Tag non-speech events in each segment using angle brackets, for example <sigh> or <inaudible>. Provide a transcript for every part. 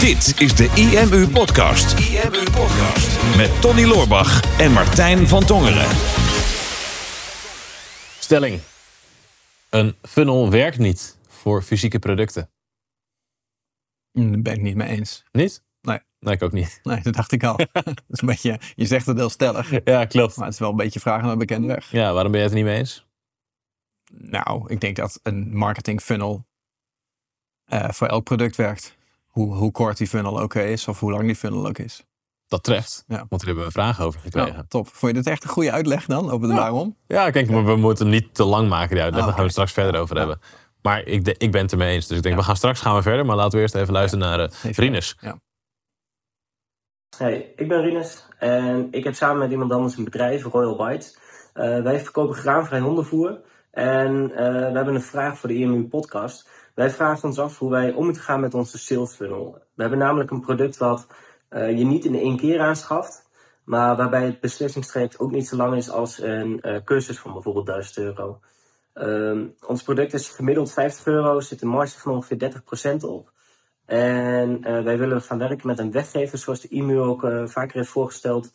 Dit is de IMU Podcast. IMU Podcast. Met Tony Loorbach en Martijn van Tongeren. Stelling. Een funnel werkt niet voor fysieke producten. Mm, Daar ben ik niet mee eens. Niet? Nee. Nee, ik ook niet. Nee, dat dacht ik al. <laughs> <laughs> dat is een beetje, je zegt het heel stellig. Ja, klopt. Maar het is wel een beetje vragen naar bekende weg. Ja, waarom ben je het er niet mee eens? Nou, ik denk dat een marketing funnel eh, voor elk product werkt. Hoe, hoe kort die funnel ook is of hoe lang die funnel ook is. Dat treft. Ja. Want daar hebben we een vraag over gekregen. Nou, top. Vond je dit echt een goede uitleg dan over de Ja. waarom? Ja, kijk, maar we moeten hem niet te lang maken, die uitleg. Ah, Daar gaan we straks verder over Ja. hebben. Maar ik, de- ik ben het ermee eens. Dus ik denk, Ja. we gaan straks gaan we verder. Maar laten we eerst even luisteren naar uh, Rinus. Ja. Hey, ik ben Rinus en ik heb samen met iemand anders een bedrijf, Royal Bites. Eh, wij verkopen graanvrij hondenvoer en eh, we hebben een vraag voor de IMU podcast. Wij vragen ons af hoe wij om moeten gaan met onze sales funnel. We hebben namelijk een product wat eh, je niet in één keer aanschaft, maar waarbij het beslissingstraject ook niet zo lang is als een eh, cursus van bijvoorbeeld 1000 euro. Ehm, ons product is gemiddeld 50 euro, zit een marge van ongeveer 30% op. En wij willen gaan werken met een weggever, zoals de IMU ook vaker heeft voorgesteld.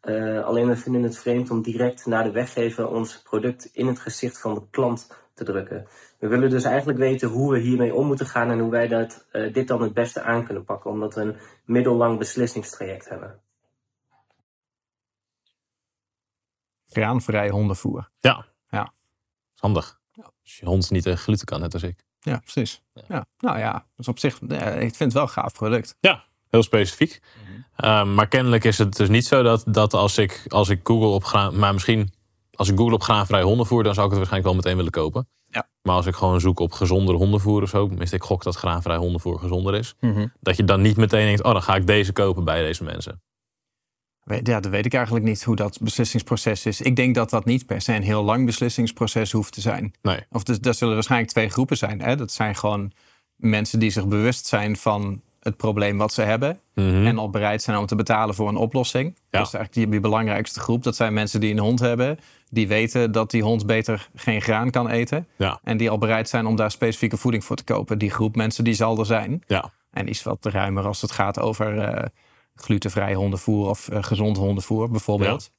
Eh, alleen we vinden het vreemd om direct naar de weggever ons product in het gezicht van de klant te drukken. We willen dus eigenlijk weten hoe we hiermee om moeten gaan en hoe wij dat, eh, dit dan het beste aan kunnen pakken, omdat we een middellang beslissingstraject hebben. Graanvrij hondenvoer. Ja. Ja. Handig. Als je hond niet tegen gluten kan, net als ik. Ja, precies. Ja. Nou ja, dus op zich, ja, ik vind het wel een gaaf product. Ja, heel specifiek. Um, maar kennelijk is het dus niet zo dat, dat als, ik, als ik Google op graan... Maar misschien als ik Google op graanvrij hondenvoer... dan zou ik het waarschijnlijk wel meteen willen kopen. Ja. Maar als ik gewoon zoek op gezonder hondenvoer of zo... tenminste ik gok dat graanvrij hondenvoer gezonder is... dat je dan niet meteen denkt... oh, dan ga ik deze kopen bij deze mensen. Ja, dat weet ik eigenlijk niet hoe dat beslissingsproces is. Ik denk dat dat niet per se een heel lang beslissingsproces hoeft te zijn. Nee. Of dus, dat zullen waarschijnlijk twee groepen zijn. Hè? Dat zijn gewoon mensen die zich bewust zijn van het probleem wat ze hebben. Mhm. En al bereid zijn om te betalen voor een oplossing. Dat is eigenlijk die, die belangrijkste groep. Dat zijn mensen die een hond hebben. Die weten dat die hond beter geen graan kan eten. Ja. En die al bereid zijn om daar specifieke voeding voor te kopen. Die groep mensen die zal er zijn. Ja. En iets wat ruimer als het gaat over eh, glutenvrij hondenvoer of eh, gezond hondenvoer bijvoorbeeld.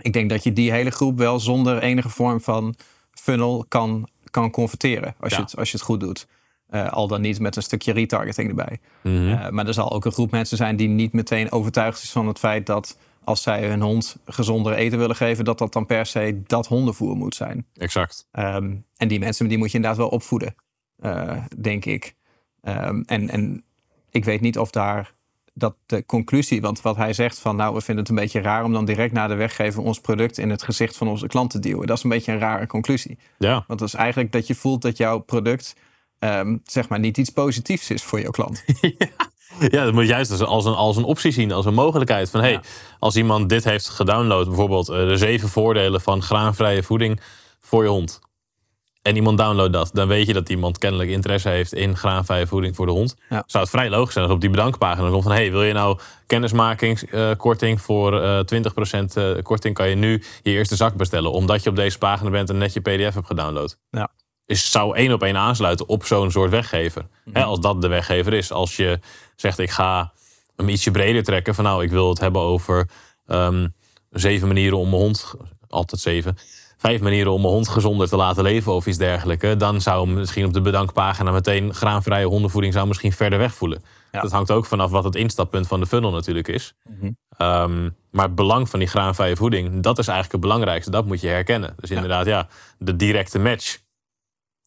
Ik denk dat je die hele groep wel zonder enige vorm van funnel kan, kan converteren. Als, je het, als je het goed doet. Eh, al dan niet met een stukje retargeting erbij. Mhm. Eh, maar er zal ook een groep mensen zijn die niet meteen overtuigd is van het feit dat als zij hun hond gezonder eten willen geven, dat dat dan per se dat hondenvoer moet zijn. Exact. Ehm, en die mensen die moet je inderdaad wel opvoeden, eh, denk ik. Ehm, en, en ik weet niet of daar dat de conclusie, want wat hij zegt van nou, we vinden het een beetje raar om dan direct naar de weggever ons product in het gezicht van onze klant te duwen. Dat is een beetje een rare conclusie. Ja. Want dat is eigenlijk dat je voelt dat jouw product ehm, zeg maar niet iets positiefs is voor jouw klant. <laughs> Ja, dat moet je juist als, een, als een optie zien, als een mogelijkheid. Van hey, Ja. als iemand dit heeft gedownload, bijvoorbeeld eh, de zeven voordelen van graanvrije voeding voor je hond. En iemand downloadt dat, dan weet je dat iemand kennelijk interesse heeft in graanvrije voeding voor de hond. Ja. Zou het vrij logisch zijn als op die bedankpagina komt van hey, wil je nou kennismakingskorting voor eh 20% eh, korting kan je nu je eerste zak bestellen, omdat je op deze pagina bent en net je PDF hebt gedownload. Ja. Is, zou één op één aansluiten op zo'n soort weggever. Hè, als dat de weggever is. Als je zegt ik ga hem ietsje breder trekken. Van nou, ik wil het hebben over ehm, zeven manieren om mijn hond, altijd zeven, vijf manieren om mijn hond gezonder te laten leven of iets dergelijks. Dan zou hem misschien op de bedankpagina meteen graanvrije hondenvoeding zou misschien verder weg voelen. Ja. Dat hangt ook vanaf wat het instappunt van de funnel natuurlijk is. Ehm, maar het belang van die graanvrije voeding, dat is eigenlijk het belangrijkste. Dat moet je herkennen. Dus inderdaad, ja, de directe match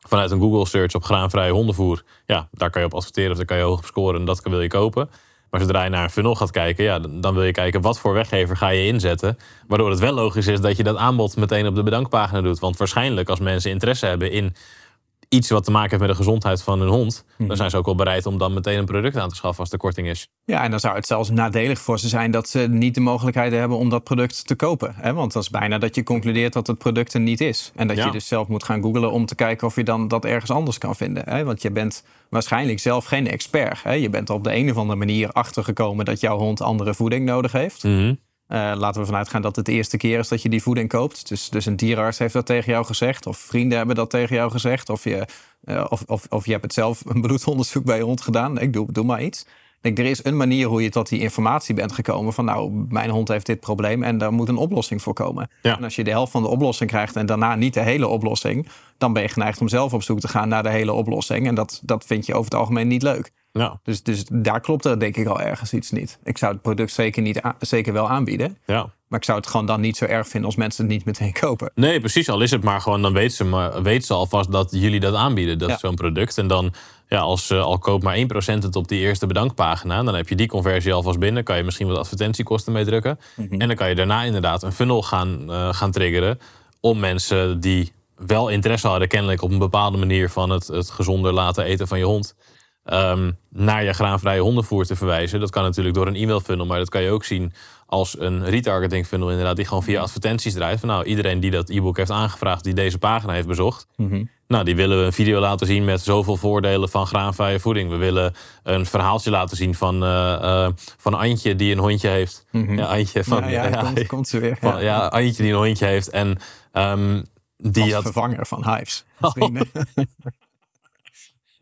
vanuit een Google search op graanvrije hondenvoer. Ja, daar kan je op adverteren of daar kan je hoog op scoren en dat wil je kopen. Maar zodra je naar een funnel gaat kijken, ja, dan dan wil je kijken wat voor weggever ga je inzetten. Waardoor het wel logisch is dat je dat aanbod meteen op de bedankpagina doet. Want waarschijnlijk als mensen interesse hebben in iets wat te maken heeft met de gezondheid van hun hond, dan zijn ze ook wel bereid om dan meteen een product aan te schaffen als er korting is. Ja, en dan zou het zelfs nadelig voor ze zijn dat ze niet de mogelijkheid hebben om dat product te kopen. Hè? Want dat is bijna dat je concludeert dat het product er niet is. En dat Ja. je dus zelf moet gaan googlen om te kijken of je dan dat ergens anders kan vinden. Hè? Want je bent waarschijnlijk zelf geen expert. Hè? Je bent op de een of andere manier achtergekomen dat jouw hond andere voeding nodig heeft. Mhm. Uh, laten we vanuit gaan dat het de eerste keer is dat je die voeding koopt. Dus, dus een dierenarts heeft dat tegen jou gezegd. Of vrienden hebben dat tegen jou gezegd. Of je, uh, of, of, of je hebt het zelf een <laughs> bloedonderzoek bij je hond gedaan. Ik doe, doe maar iets. Denk, er is een manier hoe je tot die informatie bent gekomen. Van nou, mijn hond heeft dit probleem en daar moet een oplossing voor komen. Ja. En als je de helft van de oplossing krijgt en daarna niet de hele oplossing. Dan ben je geneigd om zelf op zoek te gaan naar de hele oplossing. En dat, dat vind je over het algemeen niet leuk. Ja. Dus, dus daar klopt er denk ik al ergens iets niet. Ik zou het product zeker, niet zeker wel aanbieden. ja. Maar ik zou het gewoon dan niet zo erg vinden als mensen het niet meteen kopen. Nee, precies. Al is het maar gewoon, dan weet ze, maar, weet ze alvast dat jullie dat aanbieden, dat Ja. zo'n product. En dan, ja, als uh, al koopt maar 1% het op die eerste bedankpagina, dan heb je die conversie alvast binnen. Kan je misschien wat advertentiekosten mee drukken. Mhm. En dan kan je daarna inderdaad een funnel gaan, uh, gaan triggeren om mensen die wel interesse hadden, kennelijk op een bepaalde manier van het, het gezonder laten eten van je hond. Um, naar je graanvrije hondenvoer te verwijzen. Dat kan natuurlijk door een e-mail funnel, maar dat kan je ook zien als een retargeting funnel inderdaad, die gewoon via advertenties draait. Van nou, iedereen die dat e-book heeft aangevraagd, die deze pagina heeft bezocht, Mhm. Nou, die willen we een video laten zien met zoveel voordelen van graanvrije voeding. We willen een verhaaltje laten zien van, uh, van Antje die een hondje heeft. Mhm. Ja, Antje van, ja, ja, <laughs> komt, komt ze weer. Van, ja, Antje die een hondje heeft en um, die Als had vervanger van Hives. <laughs> Oh.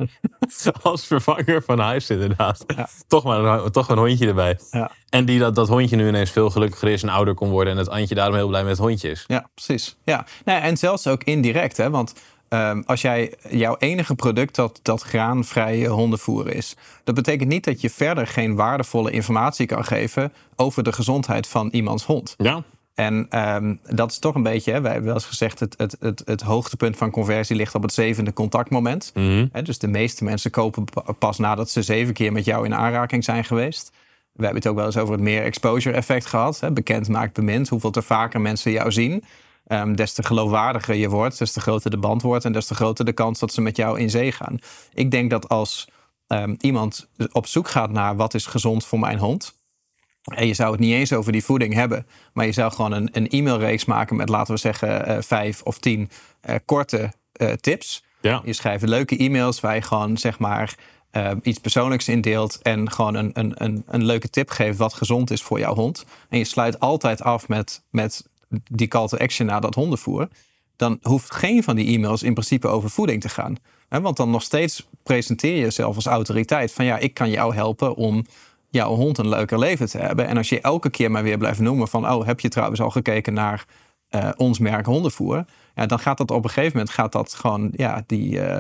<laughs> Als vervanger van huis, inderdaad. Ja. Toch maar een, toch een hondje erbij. Ja. En die dat, dat hondje nu ineens veel gelukkiger is en ouder kon worden. En het Antje daarom heel blij met het hondje is. Ja, precies. Ja. Nou, en zelfs ook indirect. Hè? Want um, als jij jouw enige product dat, dat graanvrije hondenvoer is. Dat betekent niet dat je verder geen waardevolle informatie kan geven over de gezondheid van iemands hond. Ja. En um, dat is toch een beetje, hè, wij hebben wel eens gezegd, het, het, het, het hoogtepunt van conversie ligt op het zevende contactmoment. Mm -hmm. He, dus de meeste mensen kopen pas nadat ze zeven keer met jou in aanraking zijn geweest. We hebben het ook wel eens over het meer exposure effect gehad. Hè. Bekend maakt bemind. Hoeveel te vaker mensen jou zien, um, des te geloofwaardiger je wordt, des te groter de band wordt en des te groter de kans dat ze met jou in zee gaan. Ik denk dat als um, iemand op zoek gaat naar wat is gezond voor mijn hond, en je zou het niet eens over die voeding hebben. Maar je zou gewoon een, een e-mailreeks maken met, laten we zeggen, uh, vijf of tien uh, korte uh, tips. Ja. Je schrijft leuke e-mails waar je gewoon, zeg maar, iets persoonlijks in deelt. En gewoon een, een, een, een leuke tip geeft wat gezond is voor jouw hond. En je sluit altijd af met, met die call to action naar dat hondenvoer. Dan hoeft geen van die e-mails in principe over voeding te gaan. Want dan nog steeds presenteer je jezelf als autoriteit. Van ja, ik kan jou helpen om jouw hond een leuker leven te hebben. En als je elke keer maar weer blijft noemen van... oh, heb je trouwens al gekeken naar uh, ons merk hondenvoer? Ja, dan gaat dat op een gegeven moment gaat dat gewoon... ja, die, uh,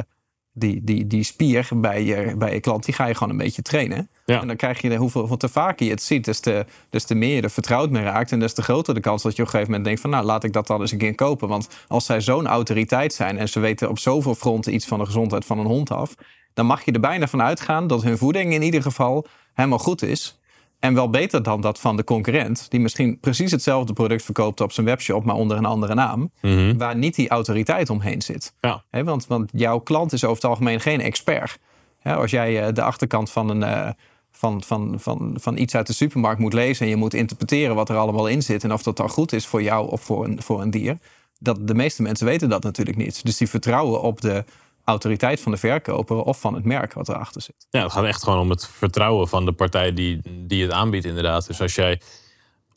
die, die, die spier bij je, bij je klant, die ga je gewoon een beetje trainen. Ja. En dan krijg je, hoeveel, hoeveel te vaker je het ziet... Des te, des te meer je er vertrouwd mee raakt... en des te groter de kans dat je op een gegeven moment denkt van... nou, laat ik dat dan eens een keer kopen. Want als zij zo'n autoriteit zijn... en ze weten op zoveel fronten iets van de gezondheid van een hond af... dan mag je er bijna van uitgaan dat hun voeding in ieder geval helemaal goed is. En wel beter dan dat van de concurrent, die misschien precies hetzelfde product verkoopt op zijn webshop, maar onder een andere naam, Mm -hmm. waar niet die autoriteit omheen zit. Ja. He, want, want jouw klant is over het algemeen geen expert. He, als jij uh, de achterkant van, een, uh, van, van, van, van iets uit de supermarkt moet lezen en je moet interpreteren wat er allemaal in zit en of dat dan goed is voor jou of voor een, voor een dier, dat de meeste mensen weten dat natuurlijk niet. Dus die vertrouwen op de autoriteit van de verkoper of van het merk wat erachter zit. Ja, het gaat echt gewoon om het vertrouwen van de partij die, die het aanbiedt, inderdaad. Dus als jij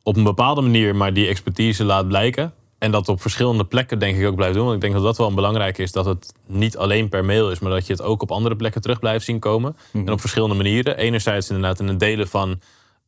op een bepaalde manier maar die expertise laat blijken. En dat op verschillende plekken denk ik ook blijft doen. Want ik denk dat dat wel belangrijk is. Dat het niet alleen per mail is, maar dat je het ook op andere plekken terug blijft zien komen. Mm -hmm. En op verschillende manieren. Enerzijds inderdaad in het delen van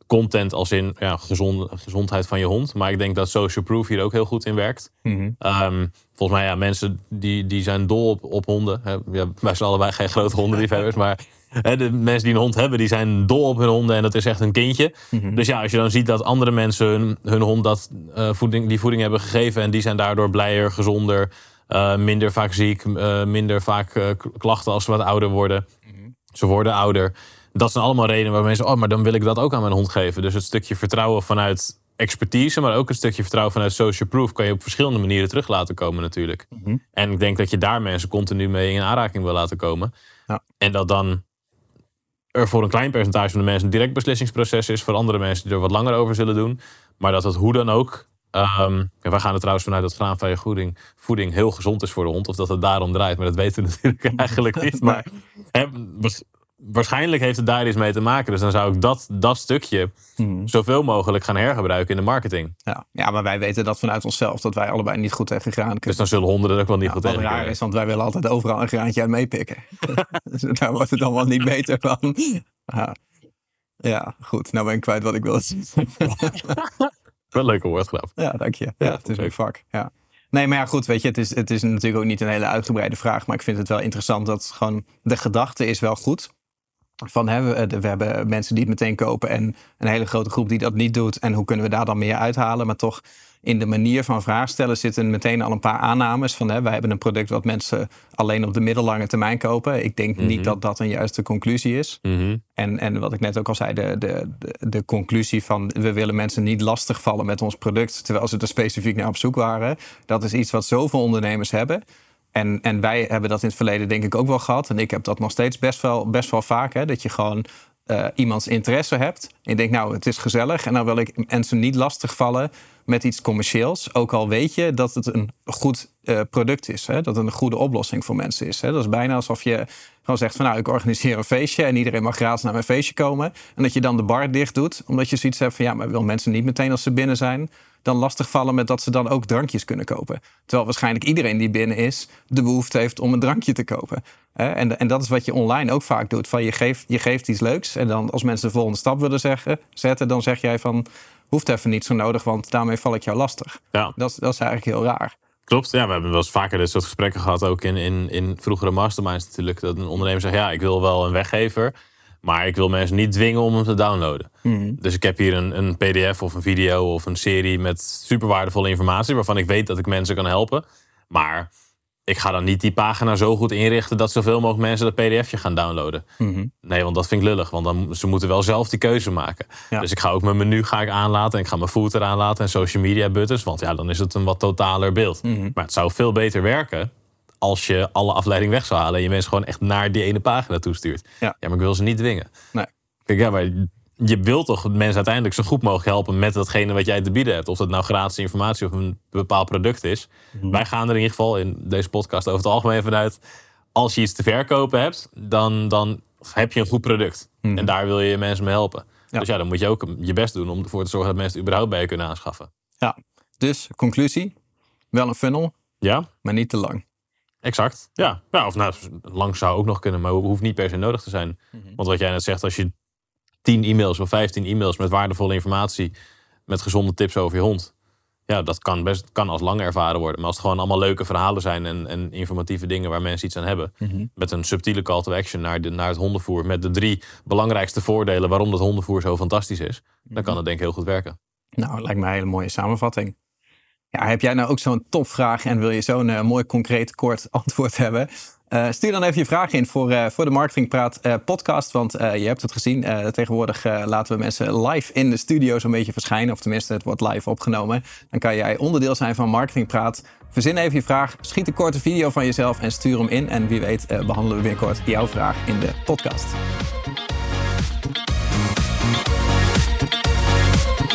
content als in ja, gezond, gezondheid van je hond. Maar ik denk dat social proof hier ook heel goed in werkt. Mm -hmm. um, volgens mij, ja, mensen die, die zijn dol op, op honden. Ja, wij zijn allebei geen grote hondenliefhebbers, maar hè, de mensen die een hond hebben, die zijn dol op hun honden en dat is echt een kindje. Mhm. Mm -hmm. Dus ja, als je dan ziet dat andere mensen hun, hun hond dat, uh, voeding, die voeding hebben gegeven en die zijn daardoor blijer, gezonder, uh, minder vaak ziek, uh, minder vaak klachten als ze wat ouder worden. Mhm. -hmm. Ze worden ouder dat zijn allemaal redenen waar mensen, oh, maar dan wil ik dat ook aan mijn hond geven. Dus het stukje vertrouwen vanuit expertise, maar ook een stukje vertrouwen vanuit social proof kan je op verschillende manieren terug laten komen natuurlijk. Mm -hmm. En ik denk dat je daar mensen continu mee in aanraking wil laten komen. Ja. En dat dan er voor een klein percentage van de mensen een direct beslissingsproces is, voor andere mensen die er wat langer over zullen doen. Maar dat het hoe dan ook. Um, ja, wij gaan er trouwens vanuit dat graanvrije voeding, voeding heel gezond is voor de hond. Of dat het daarom draait. Maar dat weten we <laughs> natuurlijk eigenlijk niet. Maar waarschijnlijk heeft het daar iets mee te maken. Dus dan zou ik dat, dat stukje Hmm. zoveel mogelijk gaan hergebruiken in de marketing. Ja. ja, maar wij weten dat vanuit onszelf. Dat wij allebei niet goed tegen graan Dus kunnen. dan zullen honderden er ook wel niet Ja, goed wat tegen raar kunnen. is, want wij willen altijd overal een graantje uit meepikken. <laughs> dus daar wordt het allemaal niet beter van. Ja. ja, goed. Nou ben ik kwijt wat ik wilde zeggen. <laughs> Wel een leuke woordgrap. Ja, dank je. Ja, het is een vak. Ja. Nee, maar ja, goed, weet je, het is, het is natuurlijk ook niet een hele uitgebreide vraag. Maar ik vind het wel interessant dat gewoon de gedachte is wel goed. Van hè, we, we hebben mensen die het meteen kopen en een hele grote groep die dat niet doet. En hoe kunnen we daar dan meer uithalen? Maar toch in de manier van vraag stellen zitten meteen al een paar aannames. Van hè, wij hebben een product wat mensen alleen op de middellange termijn kopen. Ik denk niet dat dat een juiste conclusie is. Mhm. En, en wat ik net ook al zei, de, de, de, de conclusie van we willen mensen niet lastigvallen met ons product, terwijl ze er specifiek naar op zoek waren. Dat is iets wat zoveel ondernemers hebben. En, en wij hebben dat in het verleden denk ik ook wel gehad. En ik heb dat nog steeds best wel, best wel vaak. Hè, dat je gewoon eh, iemands interesse hebt. En je denkt, nou, het is gezellig. En dan wil ik mensen niet lastigvallen met iets commercieels. Ook al weet je dat het een goed eh, product is. Hè? Dat het een goede oplossing voor mensen is. Hè? Dat is bijna alsof je gewoon zegt van nou, ik organiseer een feestje en iedereen mag gratis naar mijn feestje komen. En dat je dan de bar dicht doet, omdat je zoiets hebt van ja, maar wil mensen niet meteen als ze binnen zijn, dan lastigvallen met dat ze dan ook drankjes kunnen kopen. Terwijl waarschijnlijk iedereen die binnen is, de behoefte heeft om een drankje te kopen. En, en dat is wat je online ook vaak doet. Van je, geeft, je geeft iets leuks en dan als mensen de volgende stap willen zeggen, zetten, dan zeg jij van hoeft even niet zo nodig, want daarmee val ik jou lastig. Ja. Dat, is- dat is eigenlijk heel raar. Klopt, ja, we hebben wel eens vaker dit soort gesprekken gehad, ook in, in, in vroegere masterminds natuurlijk. Dat een ondernemer zegt, ja, ik wil wel een weggever, maar ik wil mensen niet dwingen om hem te downloaden. Dus ik heb hier een, een pdf of een video of een serie met super waardevolle informatie, waarvan ik weet dat ik mensen kan helpen. Maar ik ga dan niet die pagina zo goed inrichten dat zoveel mogelijk mensen dat pdfje gaan downloaden. Nee, want dat vind ik lullig, want dan, ze moeten wel zelf die keuze maken. Ja. Dus ik ga ook mijn menu ga ik aanlaten en ik ga mijn footer aanlaten en social media buttons, want ja, dan is het een wat totaler beeld. Maar het zou veel beter werken als je alle afleiding weg zou halen en je mensen gewoon echt naar die ene pagina toestuurt. Ja. maar ik wil ze niet dwingen. Nee. Kijk, ja, maar je wilt toch mensen uiteindelijk zo goed mogelijk helpen met datgene wat jij te bieden hebt. Of dat nou gratis informatie of een bepaald product is. Wij gaan er in ieder geval in deze podcast over het algemeen vanuit. Als je iets te verkopen hebt, dan, dan heb je een goed product. En daar wil je mensen mee helpen. Ja. Dus ja, dan moet je ook je best doen om ervoor te zorgen dat mensen het überhaupt bij je kunnen aanschaffen. Ja. Dus conclusie, wel een funnel, Ja, maar niet te lang. exact. Ja, ja of nou, lang zou ook nog kunnen, maar hoeft niet per se nodig te zijn. Want wat jij net zegt, als je 10 e-mails of 15 e-mails met waardevolle informatie, met gezonde tips over je hond. Ja, dat kan best kan als lang ervaren worden. Maar als het gewoon allemaal leuke verhalen zijn en, en informatieve dingen waar mensen iets aan hebben. Met een subtiele call to action naar, de, naar het hondenvoer. Met de drie belangrijkste voordelen waarom dat hondenvoer zo fantastisch is. Dan kan het denk ik heel goed werken. Nou, lijkt me een hele mooie samenvatting. Ja, heb jij nou ook zo'n topvraag en wil je zo'n eh, mooi concreet kort <laughs> antwoord hebben? Eh, stuur dan even je vraag in voor, eh, voor de Marketingpraat eh, podcast. Want je hebt het gezien, tegenwoordig laten we mensen live in de studio zo'n beetje verschijnen. Of tenminste, het wordt live opgenomen. Dan kan jij onderdeel zijn van Marketingpraat. Verzin even je vraag, schiet een korte video van jezelf en stuur hem in. En wie weet eh, behandelen we binnenkort jouw vraag in de podcast.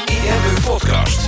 IMU Podcast.